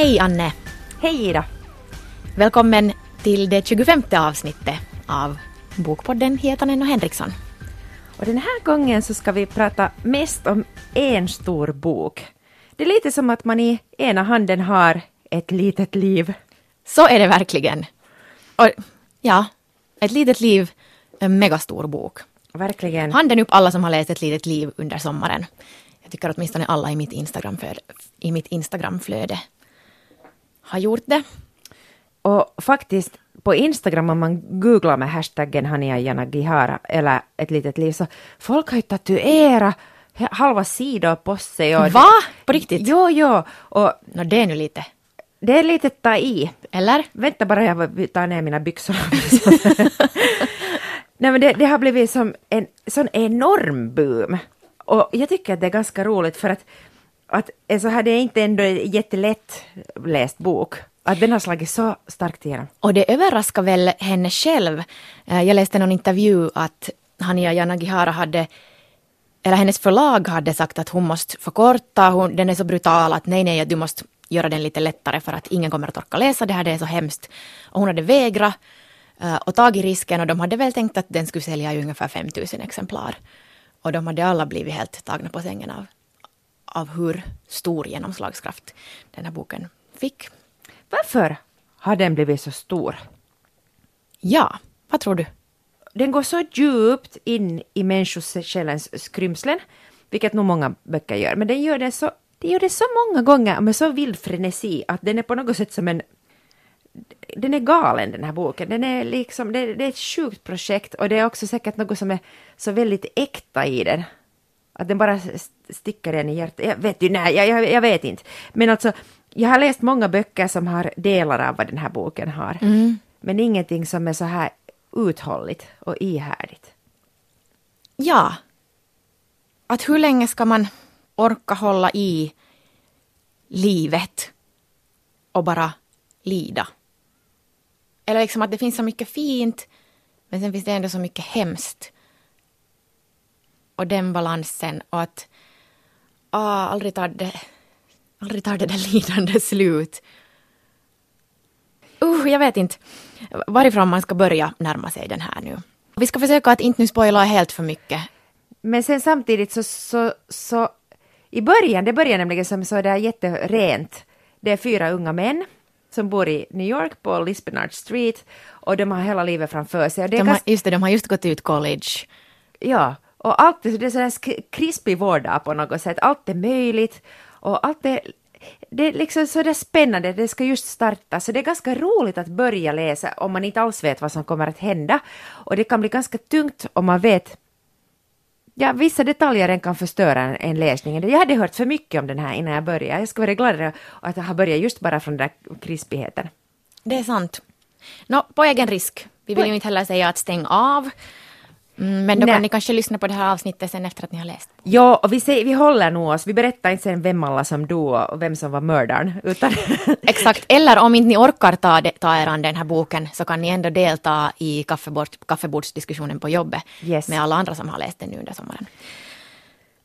Hej Anne! Hej Ida! Välkommen till det 25 avsnittet av Bokpodden Hietanen och Henriksson. Och den här gången så ska vi prata mest om en stor bok. Det är lite som att man i ena handen har ett litet liv. Så är det verkligen. Och ja, ett litet liv, en megastor bok. Verkligen. Handen upp alla som har läst Ett litet liv under sommaren. Jag tycker åtminstone alla i mitt i mitt Instagramflöde har gjort det. Och faktiskt på Instagram om man googlar med hashtaggen Hania Yanagihara eller ett litet liv så folk har ju tatuerat halva sidor på sig. Och Va? På riktigt? Jo, jo. Och Nå, det är nu lite. det är lite ta i. Eller? Vänta bara, jag tar ner mina byxor. Nej men det, det har blivit som en sån enorm boom. Och jag tycker att det är ganska roligt för att, att eh, så här, det är inte ändå en jättelätt läst bok. Att den har slagit så starkt igenom. Och det överraskar väl henne själv. Eh, jag läste någon intervju att Hania Yanagihara hade, eller hennes förlag hade sagt att hon måste förkorta, hon, den är så brutal att nej, nej, du måste göra den lite lättare för att ingen kommer att orka läsa det här, det är så hemskt. Och hon hade vägrat eh, och tagit risken och de hade väl tänkt att den skulle sälja i ungefär 5000 exemplar. Och de hade alla blivit helt tagna på sängen av, av hur stor genomslagskraft den här boken fick. Varför har den blivit så stor? Ja, vad tror du? Den går så djupt in i människosjälens skrymslen, vilket nog många böcker gör, men den gör det så, den gör det så många gånger med så vild frenesi att den är på något sätt som en den är galen den här boken. Den är liksom, det, det är ett sjukt projekt och det är också säkert något som är så väldigt äkta i den. Att den bara sticker en i hjärtat. Jag vet ju, nej, jag, jag, jag vet inte. Men alltså, jag har läst många böcker som har delar av vad den här boken har. Men ingenting som är så här uthålligt och ihärdigt. Ja. Att hur länge ska man orka hålla i livet och bara lida? Eller liksom att det finns så mycket fint, men sen finns det ändå så mycket hemskt. Och den balansen och att ah, aldrig, tar det, aldrig tar det där lidande slut. Uh, jag vet inte varifrån man ska börja närma sig den här nu. Vi ska försöka att inte nu spoila helt för mycket. Men sen samtidigt så, så, så i början, det börjar nämligen som så där jätterent. Det är fyra unga män som bor i New York på Lispenard Street och de har hela livet framför sig. Och det De har, just det, de har just gått ut college. Ja, och allt det är sådär krispig vardag på något sätt. Allt är möjligt och allt är, det är liksom sådär spännande. Det ska just starta, så det är ganska roligt att börja läsa om man inte alls vet vad som kommer att hända. Och det kan bli ganska tungt om man vet Ja, vissa detaljer kan förstöra en, en läsning. Jag hade hört för mycket om den här innan jag började. Jag ska vara glad att jag har börjat just bara från den där krispigheten. Det är sant. Nå, på egen risk. Vi vill ju inte heller säga att stäng av. Mm, Men då Nej. kan ni kanske lyssna på det här avsnittet sen efter att ni har läst. Ja, och vi, säger, vi håller nog oss. Vi berättar inte sen vem alla som dog och vem som var mördaren. Utan Exakt. Eller om inte ni orkar ta, det, ta er an den här boken så kan ni ändå delta i kaffebord, kaffebordsdiskussionen på jobbet Yes. med alla andra som har läst den nu under sommaren.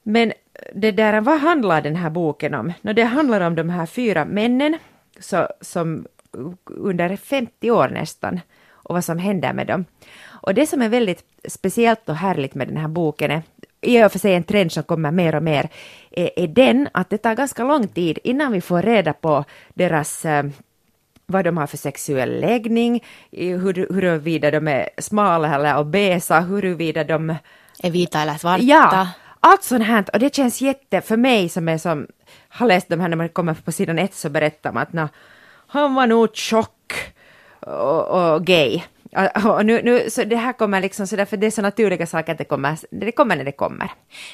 Men det där, vad handlar den här boken om? Nå, det handlar om de här fyra männen så, som under 50 år nästan och vad som händer med dem. Och det som är väldigt speciellt och härligt med den här boken är i och för sig en trend som kommer mer och mer, är, är den att det tar ganska lång tid innan vi får reda på deras eh, vad de har för sexuell läggning, hur, huruvida de är smala eller obesa, huruvida de Är vita eller svarta? Ja, allt sånt här. Och det känns jätte, för mig som är som, har läst de här när man kommer på sidan ett så berättar man att han var nog tjock och, och gay. Och, nu, nu, så det här kommer liksom sådär, för det är så naturliga saker att det kommer, det kommer när det kommer.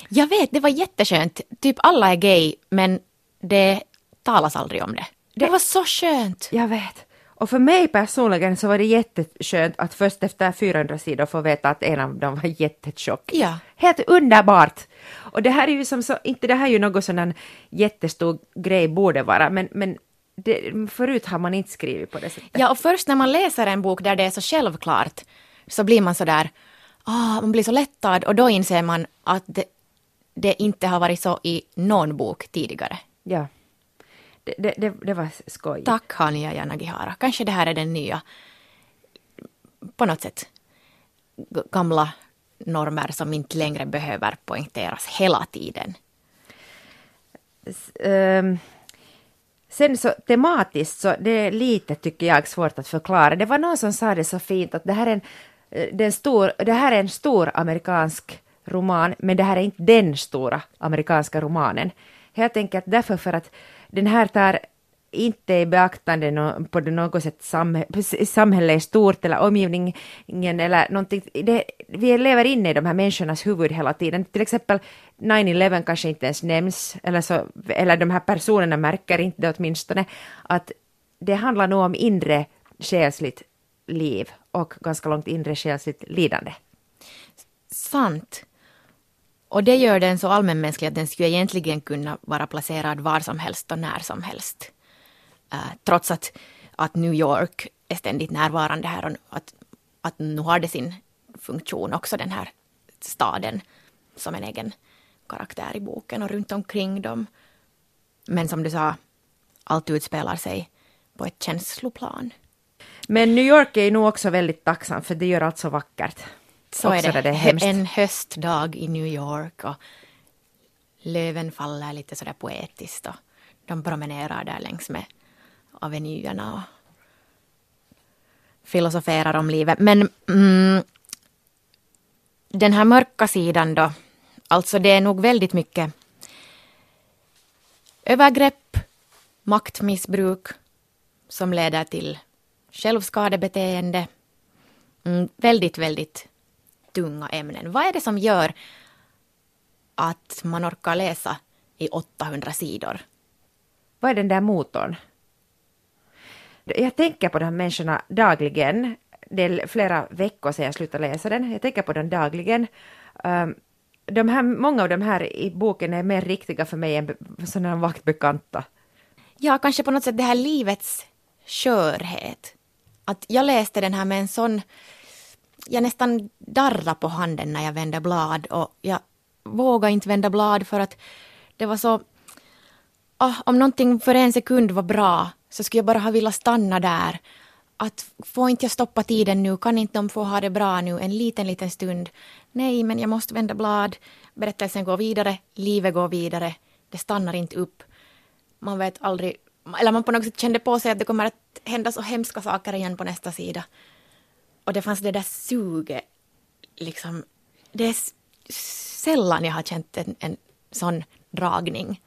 Jag vet, det var jätteskönt. Typ alla är gay, men det talas aldrig om det. Det, var så skönt. Jag vet. Och för mig personligen så var det jätteskönt att först efter 400 sidor få veta att en av dem var jättetjock. Ja. Helt underbart! Och det här är ju som så, inte det här är ju något sån jättestor grej borde vara, men, men det, förut har man inte skrivit på det sättet. Ja, och först när man läser en bok där det är så självklart så blir man så där, ah, man blir så lättad och då inser man att det, det inte har varit så i någon bok tidigare. Ja. det, det, det, det var skoj. Tack Hania Yanagihara. Kanske det här är den nya, på något sätt, gamla normer som inte längre behöver poängteras hela tiden. Ehm, sen så tematiskt så det är lite tycker jag svårt att förklara. Det var någon som sa det så fint att det här är en, eh, den stor, det här är en stor amerikansk roman men det här är inte den stora amerikanska romanen. Helt enkelt därför för att den här tar inte i beaktande no, på något sätt samhä samhället i stort eller omgivningen eller någonting. Det, vi lever inne i de här människornas huvud hela tiden. Till exempel 9-11 kanske inte ens nämns, eller, så, eller de här personerna märker inte det åtminstone, att det handlar nog om inre själsligt liv och ganska långt inre själsligt lidande. Sant. Och det gör den så allmänmänsklig att den skulle egentligen kunna vara placerad var som helst och när som helst. Uh, trots att, att New York är ständigt närvarande här och att, att nu har det sin funktion också den här staden som en egen karaktär i boken och runt omkring dem. Men som du sa, allt utspelar sig på ett känsloplan. Men New York är ju nog också väldigt tacksam för det gör allt så vackert. Så också är det. det är en höstdag i New York och löven faller lite sådär poetiskt och de promenerar där längs med avenyerna och filosoferar om livet. Men mm, den här mörka sidan då, alltså det är nog väldigt mycket övergrepp, maktmissbruk som leder till självskadebeteende. Mm, väldigt, väldigt tunga ämnen. Vad är det som gör att man orkar läsa i 800 sidor? Vad är den där motorn? Jag tänker på de här människorna dagligen. Det är flera veckor sedan jag slutade läsa den. Jag tänker på den dagligen. Um, de här, många av de här i boken är mer riktiga för mig än sådana vagt bekanta. Ja, kanske på något sätt det här livets skörhet. Att jag läste den här med en sån... Jag nästan darrade på handen när jag vände blad och jag vågade inte vända blad för att det var så... Oh, om någonting för en sekund var bra så skulle jag bara ha velat stanna där. Att får inte jag stoppa tiden nu? Kan inte de få ha det bra nu en liten, liten stund? Nej, men jag måste vända blad. Berättelsen går vidare, livet går vidare. Det stannar inte upp. Man vet aldrig, eller man på något sätt kände på sig att det kommer att hända så hemska saker igen på nästa sida. Och det fanns det där suget, liksom. Det är sällan jag har känt en, en sån dragning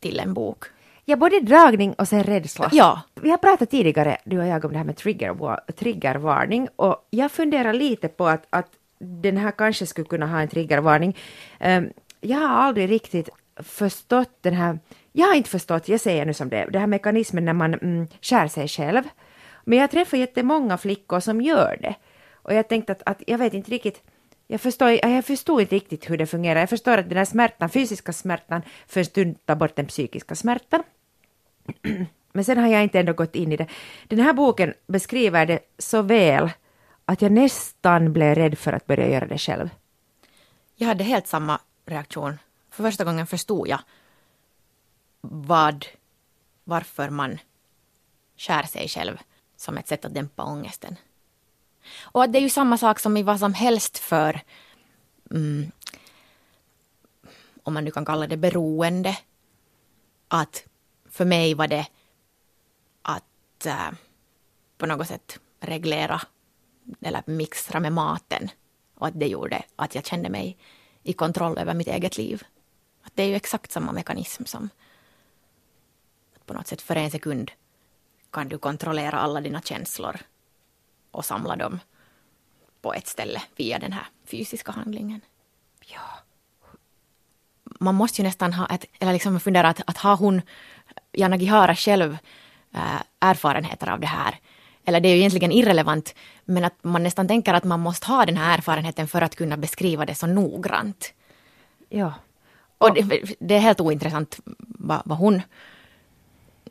till en bok. Ja, både dragning och sen rädsla. Ja. Vi har pratat tidigare, du och jag, om det här med trigger, triggervarning och jag funderar lite på att, att den här kanske skulle kunna ha en triggervarning. Um, jag har aldrig riktigt förstått den här, jag har inte förstått, jag säger nu som det den här mekanismen när man mm, skär sig själv. Men jag träffar jättemånga flickor som gör det. Och jag tänkte att, att jag vet inte riktigt, jag förstår, jag förstår inte riktigt hur det fungerar. Jag förstår att den här smärtan, fysiska smärtan, för en stund tar bort den psykiska smärtan. Men sen har jag inte ändå gått in i det. Den här boken beskriver det så väl att jag nästan blev rädd för att börja göra det själv. Jag hade helt samma reaktion. För första gången förstod jag vad, varför man skär sig själv som ett sätt att dämpa ångesten. Och att det är ju samma sak som i vad som helst för, mm, om man nu kan kalla det beroende. Att för mig var det att äh, på något sätt reglera eller mixtra med maten. Och att det gjorde att jag kände mig i kontroll över mitt eget liv. Att det är ju exakt samma mekanism som att på något sätt för en sekund kan du kontrollera alla dina känslor och samla dem på ett ställe via den här fysiska handlingen. Ja. Man måste ju nästan ha ett, eller liksom fundera att, att har hon, Jana Gihara själv, äh, erfarenheter av det här? Eller det är ju egentligen irrelevant, men att man nästan tänker att man måste ha den här erfarenheten för att kunna beskriva det så noggrant. Ja. Och det, det är helt ointressant vad, vad hon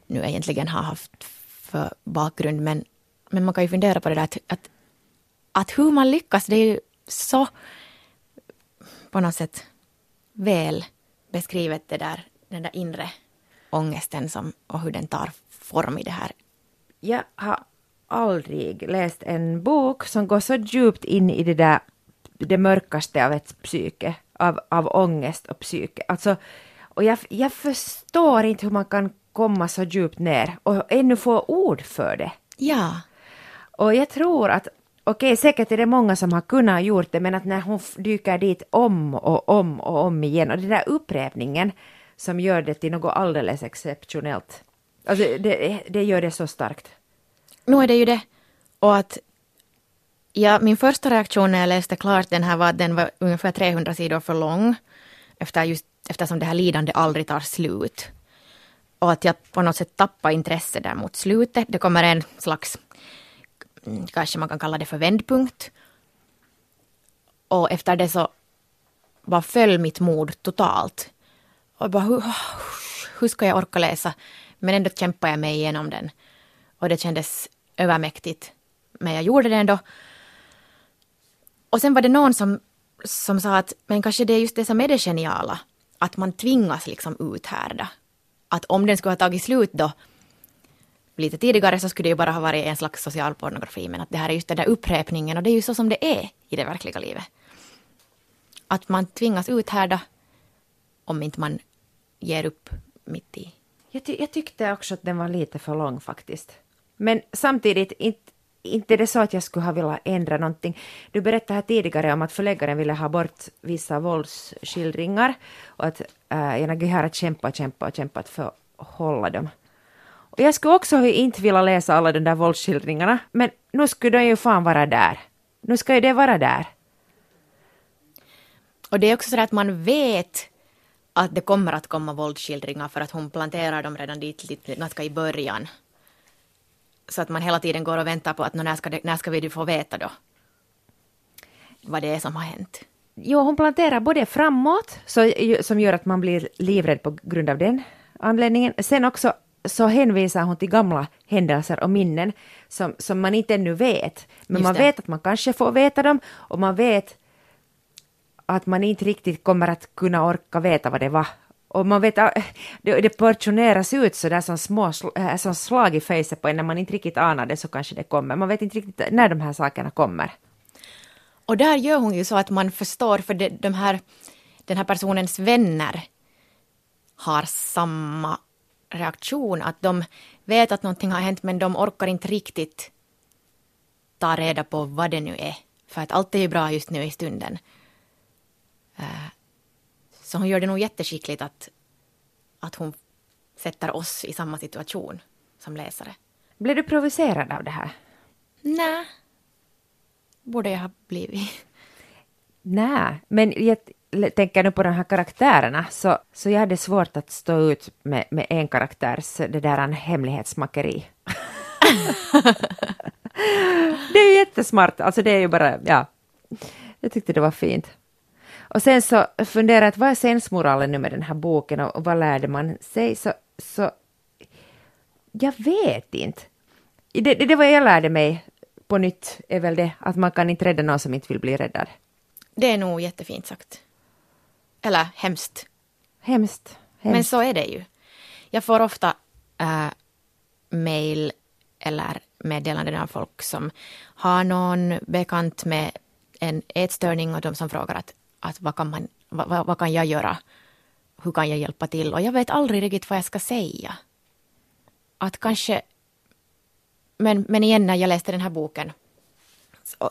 nu egentligen har haft för bakgrund, men, men man kan ju fundera på det där att, att, att hur man lyckas, det är ju så på något sätt väl beskrivet det där, den där inre ångesten som, och hur den tar form i det här. Jag har aldrig läst en bok som går så djupt in i det där det mörkaste av ett psyke, av, av ångest och psyke. Alltså, och jag, jag förstår inte hur man kan komma så djupt ner och ännu få ord för det. Ja. Och jag tror att, okej okay, säkert är det många som har kunnat gjort det, men att när hon dyker dit om och om och om igen och den där upprepningen som gör det till något alldeles exceptionellt. Alltså det, det gör det så starkt. Nu är det ju det. Och att ja, min första reaktion när jag läste klart den här var att den var ungefär 300 sidor för lång. Efter just, eftersom det här lidande aldrig tar slut. Och att jag på något sätt tappar intresse där mot slutet. Det kommer en slags, mm, kanske man kan kalla det för vändpunkt. Och efter det så bara föll mitt mod totalt. Och bara, hur, hur ska jag orka läsa? Men ändå kämpade jag mig igenom den. Och det kändes övermäktigt. Men jag gjorde det ändå. Och sen var det någon som, som sa att men kanske det är just det som är det geniala. Att man tvingas liksom uthärda. Att om den skulle ha tagit slut då lite tidigare så skulle det ju bara ha varit en slags social pornografi. Men att det här är just den där upprepningen och det är ju så som det är i det verkliga livet. Att man tvingas uthärda om inte man ger upp mitt i. Jag, ty jag tyckte också att den var lite för lång faktiskt. Men samtidigt, inte, inte är det så att jag skulle ha velat ändra någonting. Du berättade här tidigare om att förläggaren ville ha bort vissa våldsskildringar och att äh, Janagi har kämpat och kämpat kämpat för att hålla dem. Och jag skulle också inte vilja läsa alla de där våldsskildringarna, men nu skulle de ju fan vara där. Nu ska ju det vara där. Och det är också så att man vet att det kommer att komma våldsskildringar för att hon planterar dem redan dit lite ganska i början. Så att man hela tiden går och väntar på att när ska, det, när ska vi få veta då vad det är som har hänt. Jo, hon planterar både framåt, så, som gör att man blir livrädd på grund av den anledningen. Sen också så hänvisar hon till gamla händelser och minnen som, som man inte ännu vet. Men Just man det. vet att man kanske får veta dem och man vet att man inte riktigt kommer att kunna orka veta vad det var. Och man vet, äh, det, det portioneras ut så där som små äh, som slag i fejset på en när man inte riktigt anar det så kanske det kommer. Man vet inte riktigt när de här sakerna kommer. Och där gör hon ju så att man förstår, för det, de här, den här personens vänner har samma reaktion, att de vet att någonting har hänt men de orkar inte riktigt ta reda på vad det nu är. För att allt är ju bra just nu i stunden. Eh, så hon gör det nog jätteskickligt att, att hon sätter oss i samma situation som läsare. Blev du provocerad av det här? Nej. Borde jag ha blivit. Nej, men jag tänker nu på de här karaktärerna så, så jag hade svårt att stå ut med, med en karaktärs det där en hemlighetsmakeri. det är ju jättesmart, alltså det är ju bara, ja. Jag tyckte det var fint. Och sen så funderar jag, vad är sensmoralen nu med den här boken och, vad lärde man sig? Så, så jag vet inte. Det, det, det vad jag lärde mig på nytt är väl det att man kan inte rädda någon som inte vill bli räddad. Det är nog jättefint sagt. Eller hemskt. Hemskt. hemskt. Men så är det ju. Jag får ofta äh, mail eller meddelanden av folk som har någon bekant med en ätstörning och de som frågar att att vad kan, man, vad, vad kan jag göra? Hur kan jag hjälpa till? Och jag vet aldrig riktigt vad jag ska säga. Att kanske... Men, men igen, när jag läste den här boken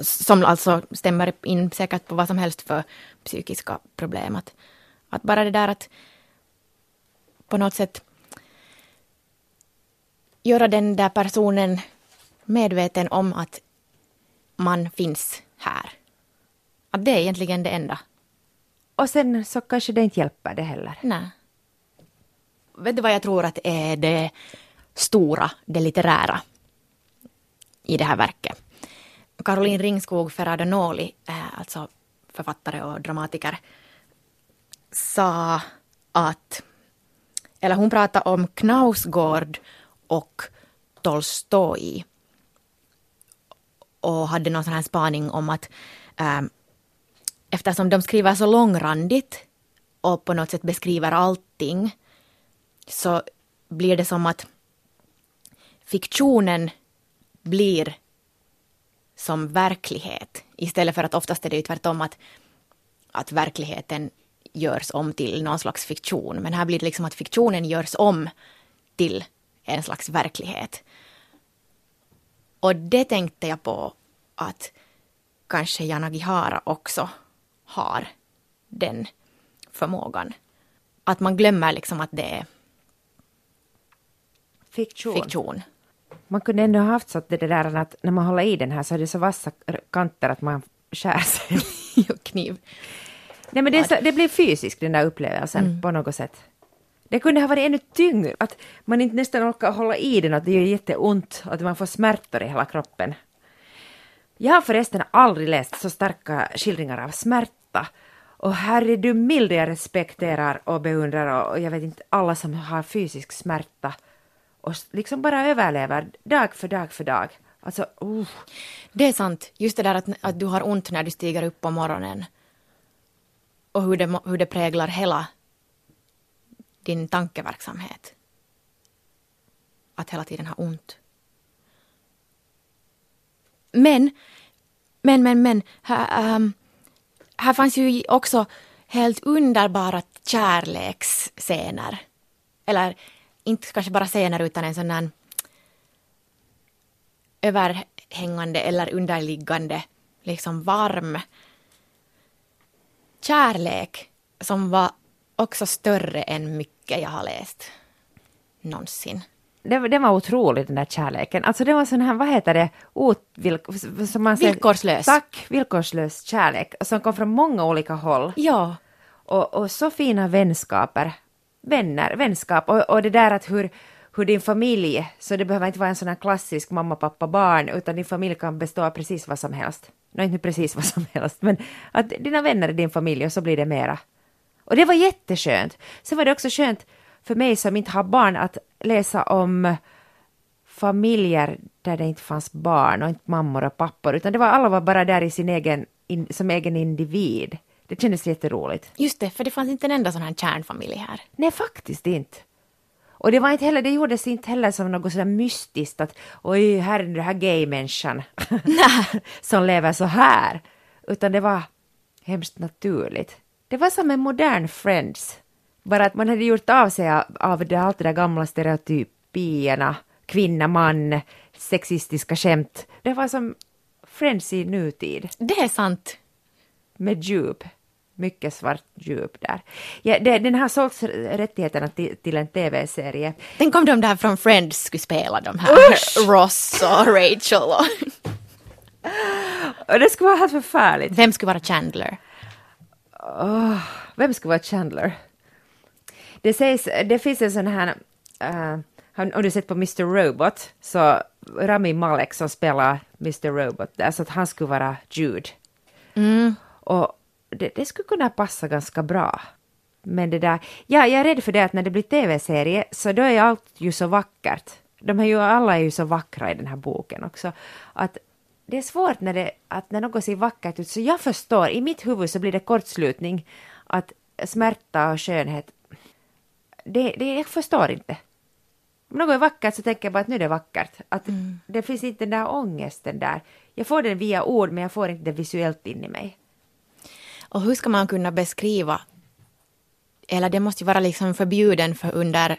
som alltså stämmer in säkert på vad som helst för psykiska problem. Att, att bara det där att på något sätt göra den där personen medveten om att man finns här. Att det är egentligen det enda och sen så kanske det inte hjälper det heller. Nej. Vet du vad jag tror att är det stora, det litterära i det här verket? Caroline Ringskog Ferrada-Noli, eh, alltså författare och dramatiker, sa att, eller hon pratade om Knausgård och Tolstoj och hade någon sån här spaning om att ehm, eftersom de skriver så långrandigt och på något sätt beskriver allting så blir det som att fiktionen blir som verklighet. Istället för att oftast är det ju tvärtom att, att verkligheten görs om till någon slags fiktion. Men här blir det liksom att fiktionen görs om till en slags verklighet. Och det tänkte jag på att kanske Janagihara också har den förmågan. Att man glömmer liksom att det är Fiktion. fiktion. Man kunde ändå ha haft så att det där att när man håller i den här så är det så vassa kanter att man skär sig. och kniv. Nej men det, så, det blir fysiskt den där upplevelsen på något sätt. Det kunde ha varit ännu tyngre, att man inte nästan orkar hålla i den, att det gör jätteont, att man får smärtor i hela kroppen. Jag har förresten aldrig läst så starka skildringar av smärta. Och här är du mild, jag respekterar och beundrar och jag vet inte, alla som har fysisk smärta och liksom bara överlever dag för dag för dag. Alltså, uh. Det är sant. Just det där att, att du har ont när du stiger upp på morgonen. Och hur det, hur det präglar hela din tankeverksamhet. Att hela tiden ha ont. Men, men, men, men. Ha, um, här fanns ju också helt underbara kärleksscener. Eller inte kanske bara scener utan en sån här överhängande eller underliggande, liksom varm kärlek som var också större än mycket jag har läst någonsin det, det var otroligt den där kärleken. Alltså det var sån här, vad heter det, otvillk, som man säger, Villkorslös. Tack, villkorslös kärlek som kom från många olika håll. Ja, Och, och så fina vänskaper, vänner, vänskap och, och det där att hur, hur din familj, så det behöver inte vara en sån här klassisk mamma, pappa, barn, utan din familj kan bestå av precis vad som helst. Nej, inte precis vad som helst, men att dina vänner är din familj och så blir det mera. Och det var jätteskönt. Sen var det också skönt för mig som inte har barn att läsa om familjer där det inte fanns barn och inte mammor och pappor, utan det var alla var bara där i sin egen, in, som egen individ. Det kändes jätteroligt. just det, för det fanns inte en enda sån här kärnfamilj här. Nej, faktiskt inte. Och det var inte heller, det gjordes inte heller som något sådär mystiskt att oj, här är den här gay-människan som lever så här. Utan det var hemskt naturligt. Det var som en modern Friends. Bara att man hade gjort av sig av, det, allt det där gamla stereotypierna, kvinna, man, sexistiska skämt. Det var som Friends i nutid Det är sant. med djup. Mycket svart djup där. Ja, det, den har sålts rättigheterna till, till en tv-serie. Tänk om de där från Friends skulle spela de här Ross och Rachel och Och det skulle vara helt förfärligt. vem skulle vara Chandler? Vem skulle vara Chandler? Det, sägs, det finns en sån här... Uh, har du sett på Mr. Robot? Så Rami Malek som spelar Mr. Robot där, så att han skulle vara Jude. Och det, det skulle kunna passa ganska bra. Men det där, ja, jag är rädd för det att när det blir tv-serie så då är allt ju så vackert. De är ju, alla är ju så vackra i den här boken också. Att det är svårt när, det, att när något ser vackert ut, så jag förstår, i mitt huvud så blir det kortslutning att smärta och skönhet, det, det jag förstår inte. Om något är vackert så tänker jag bara att nu är det vackert. Att det finns inte den där ångesten där. Jag får den via ord men jag får inte det visuellt in i mig. Och hur ska man kunna beskriva eller det måste ju vara liksom förbjuden för under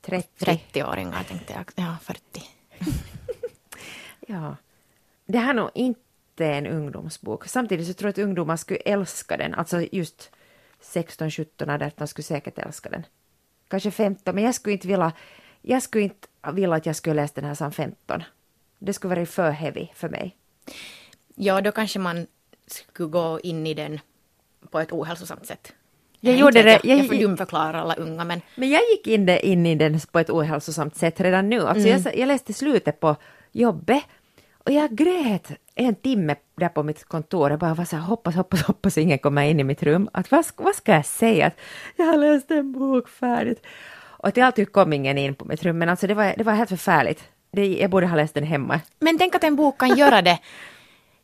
30. 30-åringar tänkte jag. Ja, 40. Ja. Det här är nog inte en ungdomsbok. Samtidigt så tror jag att ungdomar skulle älska den. Alltså just 16, 17, 18 skulle säkert älska den. Kanske 15, men jag skulle inte vilja, jag skulle inte vilja att jag skulle läsa den här som 15. Det skulle vara för heavy för mig. Ja, då kanske man skulle gå in i den på ett ohälsosamt sätt. Jag Nej, gjorde det- Jag, jag- jag får dumförklara alla unga, men Men jag gick in, det, in i den på ett ohälsosamt sätt redan nu. Alltså jag, jag läste slutet på jobbet och jag grät en timme där på mitt kontor. Jag bara var så här, hoppas, hoppas, hoppas ingen kommer in i mitt rum. Att vad, ska- vad ska jag säga? Att jag har läst en bok färdigt. Och till alltid kom ingen in på mitt rum, men alltså det var, det var helt förfärligt. Det, jag borde ha läst den hemma. Men tänk att en bok kan göra det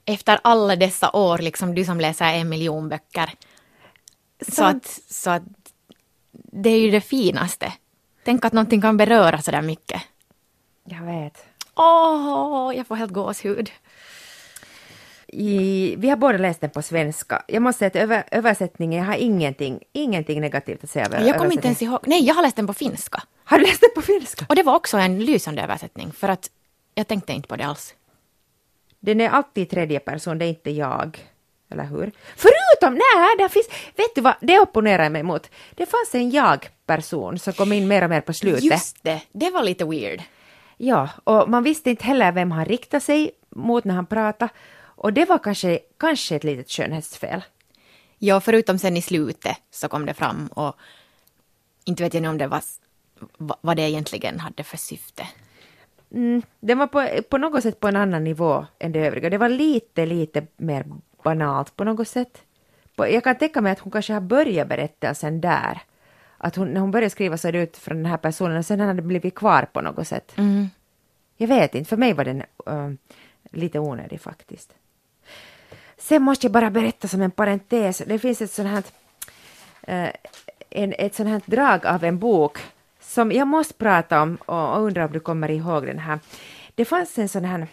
efter alla dessa år, liksom du som läser en miljon böcker. Så Sant. att, så att det är ju det finaste. Tänk att någonting kan beröra så där mycket. Jag vet. Åh, jag får helt gåshud. I, vi har båda läst den på svenska. Jag måste säga att över, översättningen, jag har ingenting, ingenting negativt att säga över Jag kommer inte ens ihåg. Nej, jag har läst den på finska. Har du läst den på finska? Och det var också en lysande översättning, för att jag tänkte inte på det alls. Den är alltid i tredje person, det är inte jag. Eller hur? Förutom, nej, där finns, vet du vad, det opponerar jag mig mot. Det fanns en jag-person som kom in mer och mer på slutet. Just det, det var lite weird. Ja, och man visste inte heller vem han riktade sig mot när han pratade. Och det var kanske, kanske ett litet skönhetsfel. Ja, förutom sen i slutet så kom det fram och inte vet jag nu om det var vad det egentligen hade för syfte. Mm, den var på, på något sätt på en annan nivå än det övriga. Det var lite, lite mer banalt på något sätt. Jag kan tänka mig att hon kanske har börjat berättelsen där. Att hon, när hon började skriva så är det ut från den här personen och sen har den blivit kvar på något sätt. Mm. Jag vet inte, för mig var den uh, lite onödig faktiskt. Sen måste jag bara berätta som en parentes, det finns ett sånt här, eh, en, ett sånt här drag av en bok som jag måste prata om och undrar om du kommer ihåg den här. Det fanns en sån här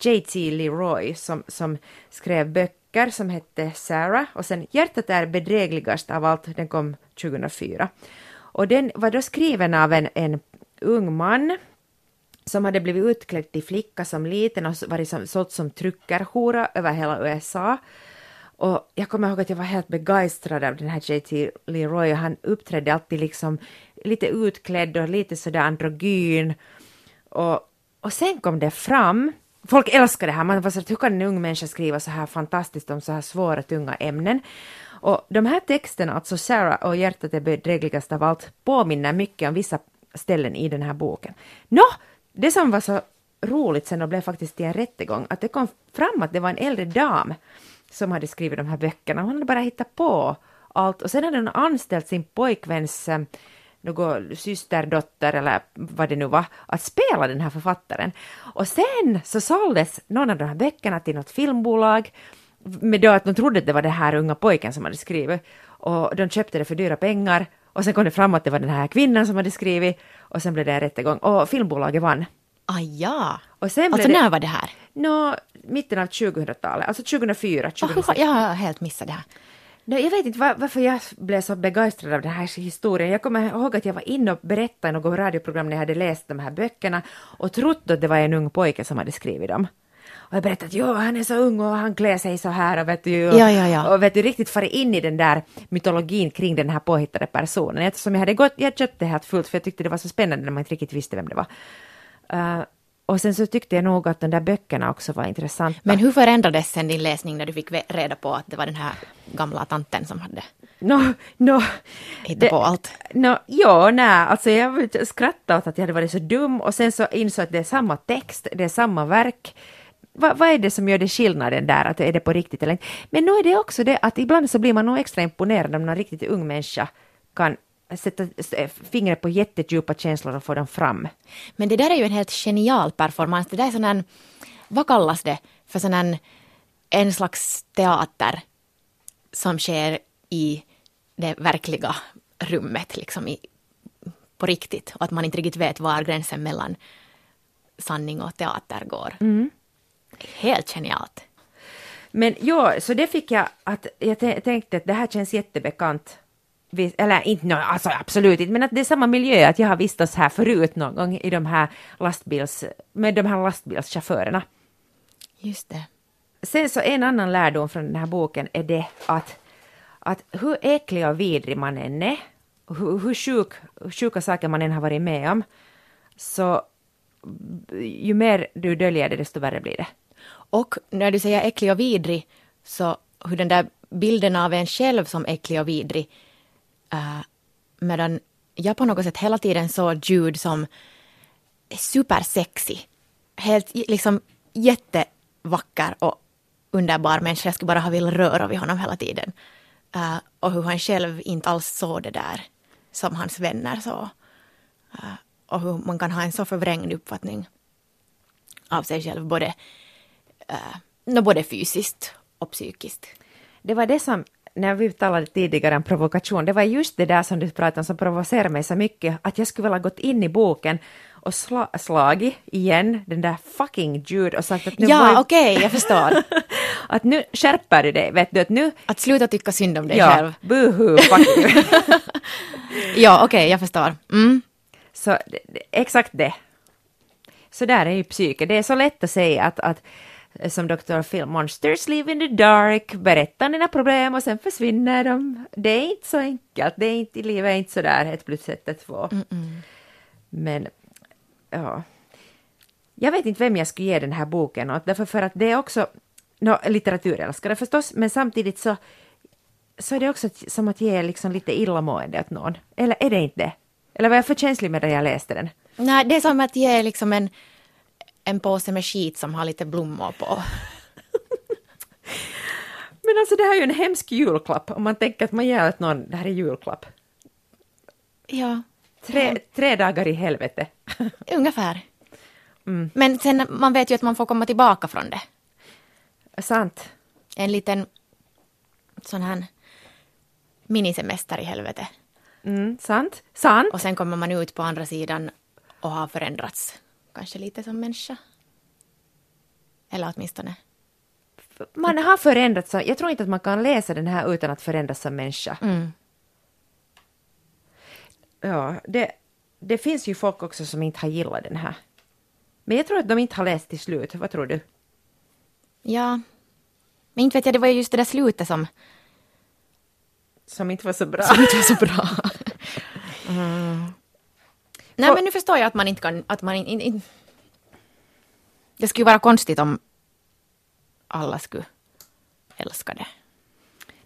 J.T. Leroy som, som skrev böcker som hette Sarah och sen Hjärtat är bedrägligast av allt, den kom 2004. Och den var då skriven av en, en ung man som hade blivit utklädd till flicka som liten och varit som, sålt som tryckerhora över hela USA. Och jag kommer ihåg att jag var helt begeistrad av den här J.T. Leroy och han uppträdde alltid liksom lite utklädd och lite sådär androgyn. Och, och sen kom det fram, folk älskar det här, man var så hur kan en ung människa skriva så här fantastiskt om så här svåra, tunga ämnen? Och de här texterna, alltså Sarah och hjärtat är bedrägligast av allt, påminner mycket om vissa ställen i den här boken. Nå, det som var så roligt sen och blev faktiskt till en rättegång, att det kom fram att det var en äldre dam som hade skrivit de här böckerna. Hon hade bara hittat på allt och sen hade hon anställt sin pojkväns eh, någon systerdotter eller vad det nu var, att spela den här författaren. Och sen så såldes någon av de här böckerna till något filmbolag med då att de trodde att det var den här unga pojken som hade skrivit och de köpte det för dyra pengar och sen kom det fram att det var den här kvinnan som hade skrivit och sen blev det en rättegång och filmbolaget vann. Ah, ja. Och sen alltså det, när var det här? Nå, mitten av 2000-talet, alltså 2004, 2006. Oh, jag har helt missat det här. No, jag vet inte var, varför jag blev så begeistrad av den här historien. Jag kommer ihåg att jag var inne och berättade i något radioprogram när jag hade läst de här böckerna och trott att det var en ung pojke som hade skrivit dem. Och jag berättade att jo, han är så ung och han klär sig så här och vet du, och, ja, ja, ja. och vet du, riktigt farit in i den där mytologin kring den här påhittade personen. Eftersom jag hade gått, jag köpte det helt fullt för jag tyckte det var så spännande när man inte riktigt visste vem det var. Uh, och sen så tyckte jag nog att de där böckerna också var intressanta. Men hur förändrades sen din läsning när du fick reda på att det var den här gamla tanten som hade no, no, hittat på allt? No, ja, nej, alltså jag skrattade åt att jag hade varit så dum och sen så insåg jag att det är samma text, det är samma verk. Va, vad är det som gör det skillnaden där, att är det på riktigt eller inte? Men nu är det också det att ibland så blir man nog extra imponerad om någon riktigt ung människa kan sätta fingret på jättedjupa känslor och få dem fram. Men det där är ju en helt genial performance. Det där är sån en, vad kallas det för sån en, en slags teater som sker i det verkliga rummet, liksom i, på riktigt. Och att man inte riktigt vet var gränsen mellan sanning och teater går. Mm. Helt genialt. Men ja, så det fick jag att jag tänkte att det här känns jättebekant eller inte, no, alltså absolut inte, men att det är samma miljö, att jag har vistats här förut någon gång i de här lastbils, med de här lastbilschaufförerna. Just det. Sen så en annan lärdom från den här boken är det att, att hur äcklig och vidrig man än är, hur, hur sjuk, sjuka saker man än har varit med om, så ju mer du döljer det, desto värre blir det. Och när du säger äcklig och vidrig, så hur den där bilden av en själv som äcklig och vidrig Uh, medan jag på något sätt hela tiden såg Jude som supersexy. Helt liksom jättevacker och underbar människa. Jag skulle bara ha velat röra vid honom hela tiden. Uh, och hur han själv inte alls såg det där som hans vänner såg. Uh, och hur man kan ha en så förvrängd uppfattning av sig själv, både, uh, både fysiskt och psykiskt. Det var det som när vi talade tidigare om provokation, det var just det där som du pratade om som provocerar mig så mycket, att jag skulle vilja gått in i boken och sla, slagit igen den där fucking Jude och sagt att nu Ja, var- okej, jag förstår. att nu skärper du dig, vet du, att nu, Att sluta tycka synd om dig ja, själv. buhu, fuck you. Ja, okej, jag förstår. Mm. Så exakt det. Så där är ju psyke. Det är så lätt att säga att, att som Dr. Phil Monsters live in the dark, berättar dina problem och sen försvinner de. Det är inte så enkelt. Det är inte, livet är inte så där ett plus ett är två. Men, ja. Jag vet inte vem jag skulle ge den här boken åt, därför för att det är också no, litteraturälskare förstås, men samtidigt så, så är det också som att ge liksom lite illamående åt någon. Eller är det inte det? Eller var jag för känslig med det jag läste den? Nej, det är som att ge liksom en, en påse med skit som har lite blommor på. Men alltså det här är ju en hemsk julklapp om man tänker att man ger åt någon, det här är julklapp. Ja, Tre, tre dagar i helvete. ungefär. Men sen, man vet ju att man får komma tillbaka från det. Sant. En liten sån här minisemester i helvete. Mm, sant. Sant. Och sen kommer man ut på andra sidan och har förändrats. Kanske lite som människa. Eller åtminstone. Man har förändrats. Jag tror inte att man kan läsa den här utan att förändras som människa. Mm. Ja, det, det finns ju folk också som inte har gillat den här. Men jag tror att de inte har läst till slut. Vad tror du? Ja. Men inte vet jag, det var ju just det där slutet som, Som inte var så bra. som inte var så bra. Nej, men nu förstår jag att man inte kan... Att man in, in, in. Det skulle vara konstigt om alla skulle älska det.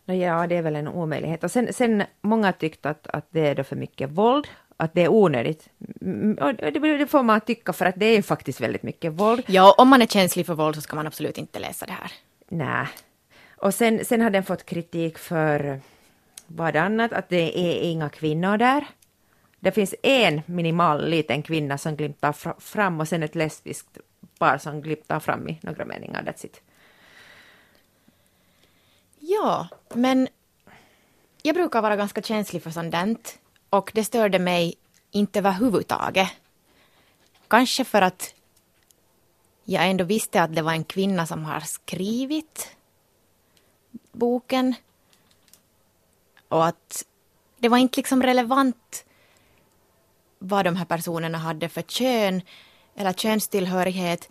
Nå, Ja, det är väl en omöjlighet. Och sen, sen många tyckte att, att det är då för mycket våld, att det är onödigt. Mm, Och det, det får man tycka för att det är faktiskt väldigt mycket våld. Ja, om man är känslig för våld så ska man absolut inte läsa det här. Nej. Och sen, sen har den fått kritik för vad annat, att det är inga kvinnor där. Det finns en minimal liten kvinna som glimtar fram och sen ett lesbiskt par som glimtar fram i några meningar. That's it. Ja, men jag brukar vara ganska känslig för sånt där, och det störde mig inte överhuvudtaget. Kanske för att jag ändå visste att det var en kvinna som har skrivit boken. Och att det var inte liksom relevant vad de här personerna hade för kön eller könstillhörighet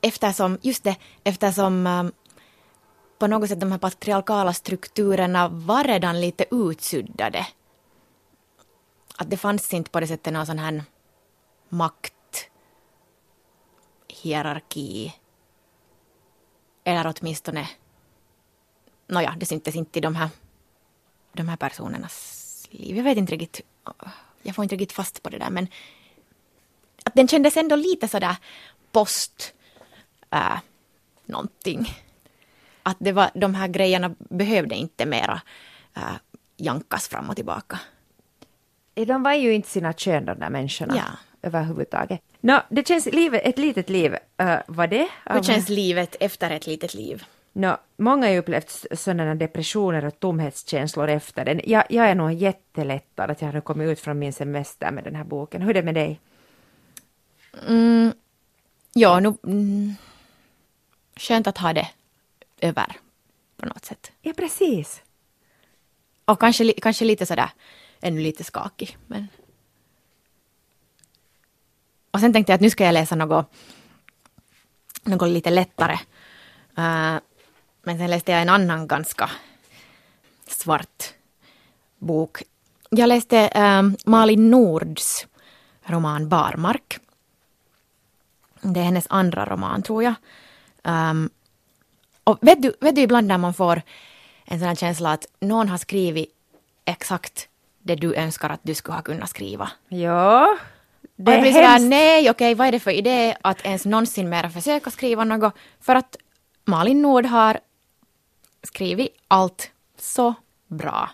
eftersom, just det, eftersom um, på något sätt de här patriarkala strukturerna var redan lite utsuddade. Att det fanns inte på det sättet någon sån här makthierarki. eller åtminstone, nåja, det syntes inte i de här, de här personernas liv. Jag vet inte riktigt, jag får inte riktigt fast på det där men att den kändes ändå lite sådär post äh, någonting att det var, de här grejerna behövde inte mera äh, jankas fram och tillbaka. Eh, De var ju inte sina kön de där människorna Ja. överhuvudtaget. Nå, det känns livet, ett litet liv, uh, var det? Hur känns livet efter ett litet liv? Nå, många har ju upplevt sådana depressioner och tomhetskänslor efter den. Jag, jag är nog jättelättad att jag har kommit ut från min semester med den här boken. Hur är det med dig? Mm, ja, nu, mm, skönt att ha det över på något sätt. Ja, precis. Och kanske, kanske lite sådär, ännu lite skakig. Men... Och sen tänkte jag att nu ska jag läsa något, något lite lättare. Eh, men sen läste jag en annan ganska svart bok. Jag läste eh, Malin Nords roman Barmark. Det är hennes andra roman, tror jag. Um, och vet du, vet du ibland när man får en sån här känsla att någon har skrivit exakt det du önskar att du skulle ha kunnat skriva. Ja, det och jag blir sådär, nej okej, vad är det för idé att ens någonsin mera försöka skriva något? För att Malin Nord har skrivit allt så bra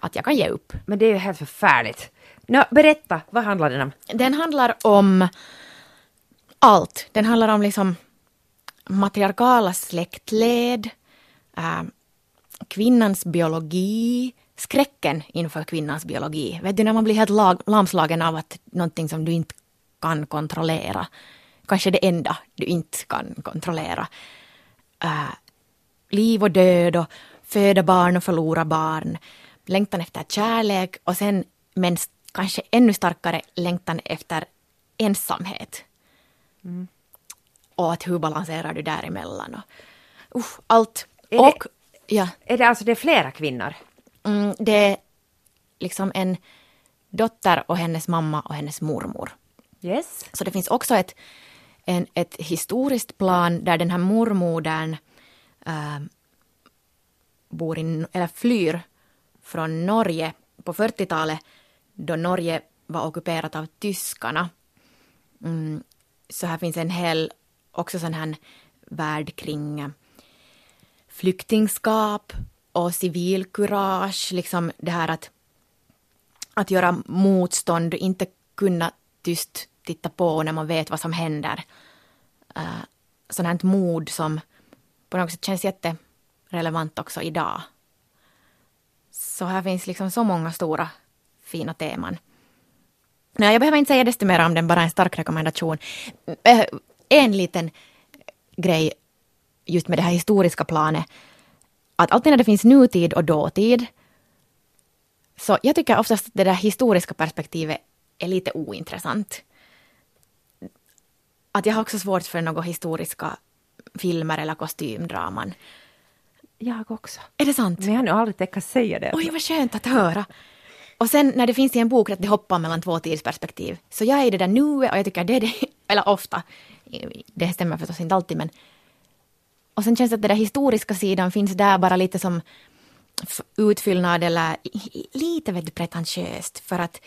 att jag kan ge upp. Men det är ju helt förfärligt. Nå, berätta, vad handlar den om? Den handlar om allt. Den handlar om liksom matriarkala släktled, äh, kvinnans biologi, skräcken inför kvinnans biologi. Vet du när man blir helt lag, lamslagen av att någonting som du inte kan kontrollera. Kanske det enda du inte kan kontrollera. Uh, liv och död och föda barn och förlora barn. Längtan efter kärlek och sen men kanske ännu starkare längtan efter ensamhet. Mm. Och att hur balanserar du däremellan? Och, uh, allt. Är och, det, ja. är det alltså det är flera kvinnor? Mm, det är liksom en dotter och hennes mamma och hennes mormor. Yes. Så det finns också ett, en, ett historiskt plan där den här mormodern äh, bor in, eller flyr från Norge på 40-talet då Norge var ockuperat av tyskarna. Mm, så här finns en hel också sån här värld kring eh, flyktingskap och civilkurage, liksom det här att, att göra motstånd, inte kunna tyst titta på när man vet vad som händer. Eh, uh, sånt här mod som på något sätt känns jätterelevant också idag. Så här finns liksom så många stora fina teman. Nej, jag behöver inte säga desto mer om den, bara en stark rekommendation. Eh, en liten grej just med det här historiska planet, att alltid när det finns nutid och dåtid, så jag tycker oftast att det där historiska perspektivet är lite ointressant. Att jag har också svårt för några historiska filmer eller kostymdraman. Jag också. Är det sant? Men jag har nog aldrig tänkt säga det. Oj, vad skönt att höra. Och sen när det finns i en bok att det hoppar mellan två tidsperspektiv, så jag är i det där nuet och jag tycker det är det, eller ofta, det stämmer förstås inte alltid men och sen känns det att den där historiska sidan finns där bara lite som utfyllnad eller lite vet du, pretentiöst för att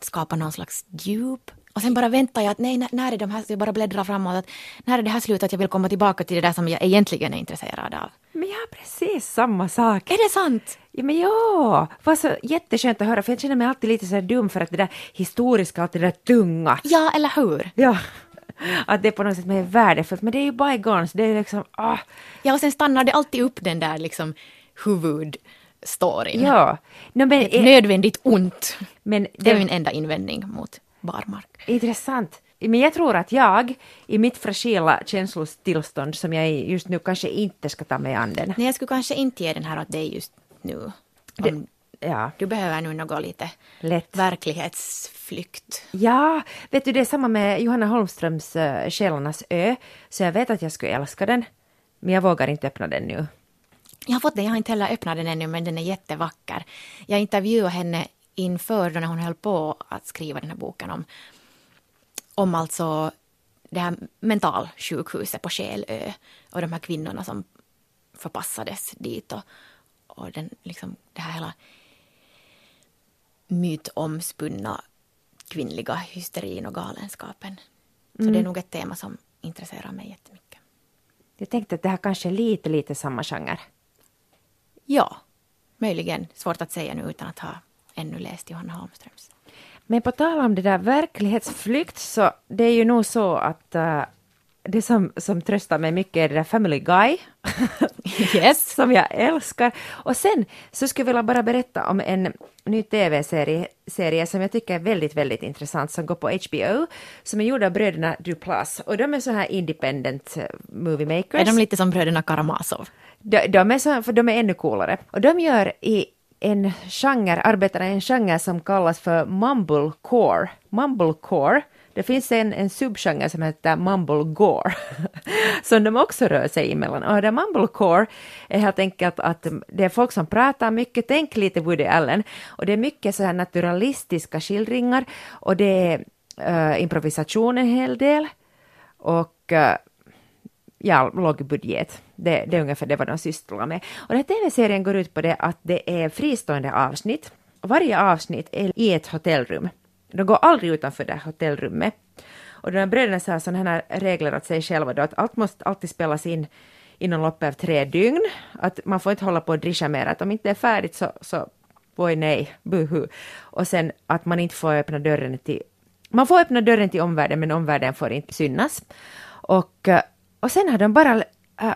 skapa någon slags djup. Och sen bara väntar jag att nej, när är de här, jag bara bläddrar framåt, att när är det här slutet att jag vill komma tillbaka till det där som jag egentligen är intresserad av. Men jag har precis samma sak. Är det sant? Ja, men ja, det var så jätteskönt att höra för jag känner mig alltid lite så dum för att det där historiska, allt det där tunga. Ja, eller hur? Ja. Att det är på något sätt mer värdefullt, men det är ju bygons, det är liksom, ah. Ja, och sen stannar det alltid upp den där liksom huvudstoryn. Ja. No, men, Ett nödvändigt ont. Men det är min enda invändning mot barmark. Intressant. Men jag tror att jag, i mitt fragila känslostillstånd som jag är just nu, kanske inte ska ta mig an den. Nej, jag skulle kanske inte ge den här åt dig just nu. Det, ja. Du behöver nu något lite Lätt. verklighetsflykt. Ja, vet du det är samma med Johanna Holmströms uh, Själarnas ö, så jag vet att jag skulle älska den, men jag vågar inte öppna den nu. Jag har fått den, jag har inte heller öppnat den ännu, men den är jättevacker. Jag intervjuade henne inför då när hon höll på att skriva den här boken om, om alltså det här mentalsjukhuset på Själö och de här kvinnorna som förpassades dit och, och den, liksom, det här hela mytomspunna kvinnliga hysterin och galenskapen. Så mm. det är nog ett tema som intresserar mig jättemycket. Jag tänkte att det här kanske är lite, lite samma genre. Ja, möjligen. Svårt att säga nu utan att ha ännu läst Johanna Holmströms. Men på tal om det där verklighetsflykt så det är ju nog så att uh, det som, som tröstar mig mycket är det där Family Guy. yes. som jag älskar. Och sen så skulle jag vilja bara berätta om en ny tv-serie serie som jag tycker är väldigt, väldigt intressant som går på HBO som är gjord av bröderna Duplass och de är så här independent eh, movie makers. Är de lite som bröderna Karamazov? De, de är så, för de är ännu coolare. Och de gör i en genre, arbetar i en genre som kallas för mumblecore. Mumblecore det finns en, en subgenre som heter mumblegore, som de också rör sig emellan. Och det mumblecore är helt enkelt att det är folk som pratar mycket, tänk lite Woody Allen, och det är mycket så här naturalistiska skildringar och det är uh, improvisation en hel del och uh, ja, låg budget. Det, det är ungefär det vad de sysslar med. Och den här tv-serien går ut på det att det är fristående avsnitt. Varje avsnitt är i ett hotellrum. De går aldrig utanför det hotellrummet. Och de här bröderna har sådana här regler åt sig själva då att allt måste alltid spelas in inom loppet av tre dygn. Att man får inte hålla på och drischa mer, att om inte det är färdigt så, så boy nej, buhu. Och sen att man inte får öppna dörren till man får öppna dörren till omvärlden men omvärlden får inte synas. Och, eh, och sen har de bara äh,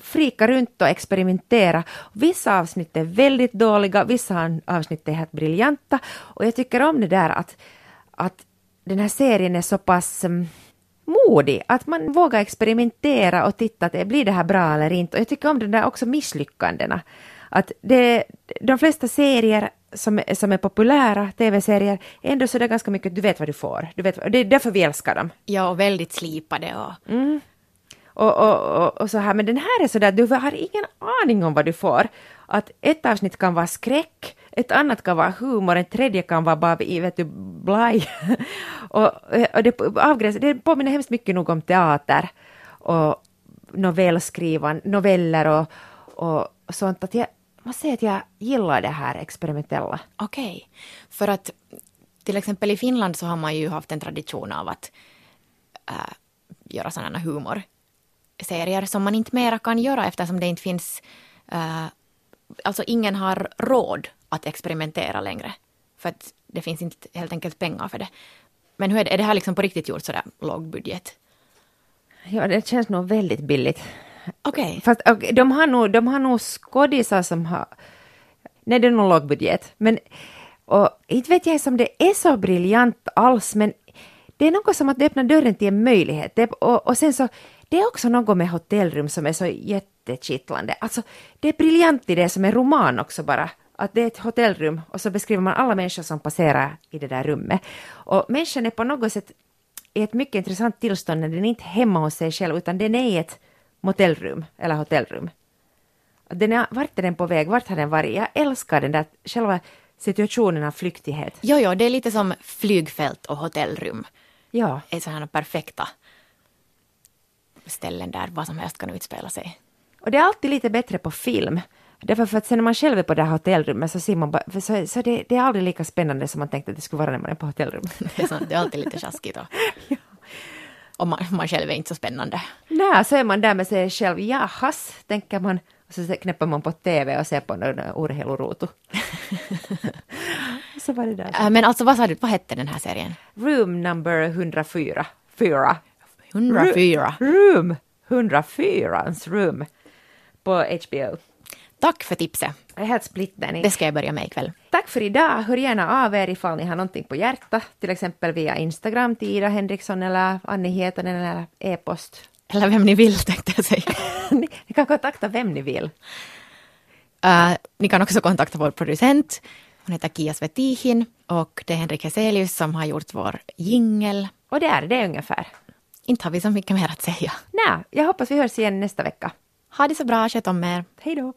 frika runt och experimentera. Vissa avsnitt är väldigt dåliga, vissa avsnitt är helt briljanta. Och jag tycker om det där att, att den här serien är så pass um, modig, att man vågar experimentera och titta, att blir det här bra eller inte? Och jag tycker om de där också misslyckandena. Att det, de flesta serier som, som är populära, tv-serier, är ändå sådär ganska mycket, du vet vad du får. Du vet, det är därför vi älskar dem. Ja, och väldigt slipade och... Mm. Och, och, och, och, så här, men den här är sådär, du har ingen aning om vad du får. Att ett avsnitt kan vara skräck, ett annat kan vara humor, en tredje kan vara bara vet du, blaj. och, och det, avgräns, det påminner hemskt mycket nog om teater och novellskrivan, noveller och, och sånt. Att jag, man säga att jag gillar det här experimentella. Okej, okay. för att till exempel i Finland så har man ju haft en tradition av att äh, göra sådana humor humorserier som man inte mera kan göra eftersom det inte finns äh, Alltså ingen har råd att experimentera längre. För att det finns inte helt enkelt pengar för det. Men hur är det, är det här liksom på riktigt gjort sådär låg budget? Ja, det känns nog väldigt billigt. Okej. Okay. Fast okay, de har nog, de har nog skådisar som har... Nej, det är nog låg budget. Men och inte vet jag om det är så briljant alls, men det är något som att det öppnar dörren till en möjlighet. Det, och, och sen så, det är också något med hotellrum som är så jättekittlande. Alltså, det är briljant i det som är roman också bara. Att det är ett hotellrum och så beskriver man alla människor som passerar i det där rummet. Och människan är på något sätt i ett mycket intressant tillstånd när den är inte hemma hos sig själv utan den är i ett motellrum eller hotellrum. Den är, vart är den på väg? Vart har den varit? Jag älskar den där själva situationen av flyktighet. Jo, jo, det är lite som flygfält och hotellrum. Ja. Är sådana perfekta ställen där vad som helst kan utspela sig. Och det är alltid lite bättre på film. Därför för att sen när man själv är på det här hotellrummet så ser man bara, så, så det, det, är aldrig lika spännande som man tänkte att det skulle vara när man är på hotellrummet. det, är sant, det är alltid lite sjaskigt. Och... ja och man, man själv är inte så spännande. Nej, så är man där med sig själv, jahas, tänker man, och så knäpper man på TV och ser på någon urheiluruutu. så var det där. Äh, men alltså vad sa du, vad hette den här serien? Room number 104. Fyra. 104. Room 104, room på HBO. Tack för tipset. Jag är helt splitternig. Det ska jag börja med ikväll. Tack för idag. Hör gärna av er ifall ni har någonting på hjärta, till exempel via Instagram till Ida Henriksson eller Annie Hietanen eller e-post. Eller vem ni vill tänkte jag säga. ni, ni, kan kontakta vem ni vill. Uh, ni kan också kontakta vår producent. Hon heter Kia Svetihin och det är Henrik Heselius som har gjort vår jingel. Och det är det ungefär. Inte har vi så mycket mer att säga. Nej, jag hoppas vi hörs igen nästa vecka. Ha det så bra, sköt om er. Hej då.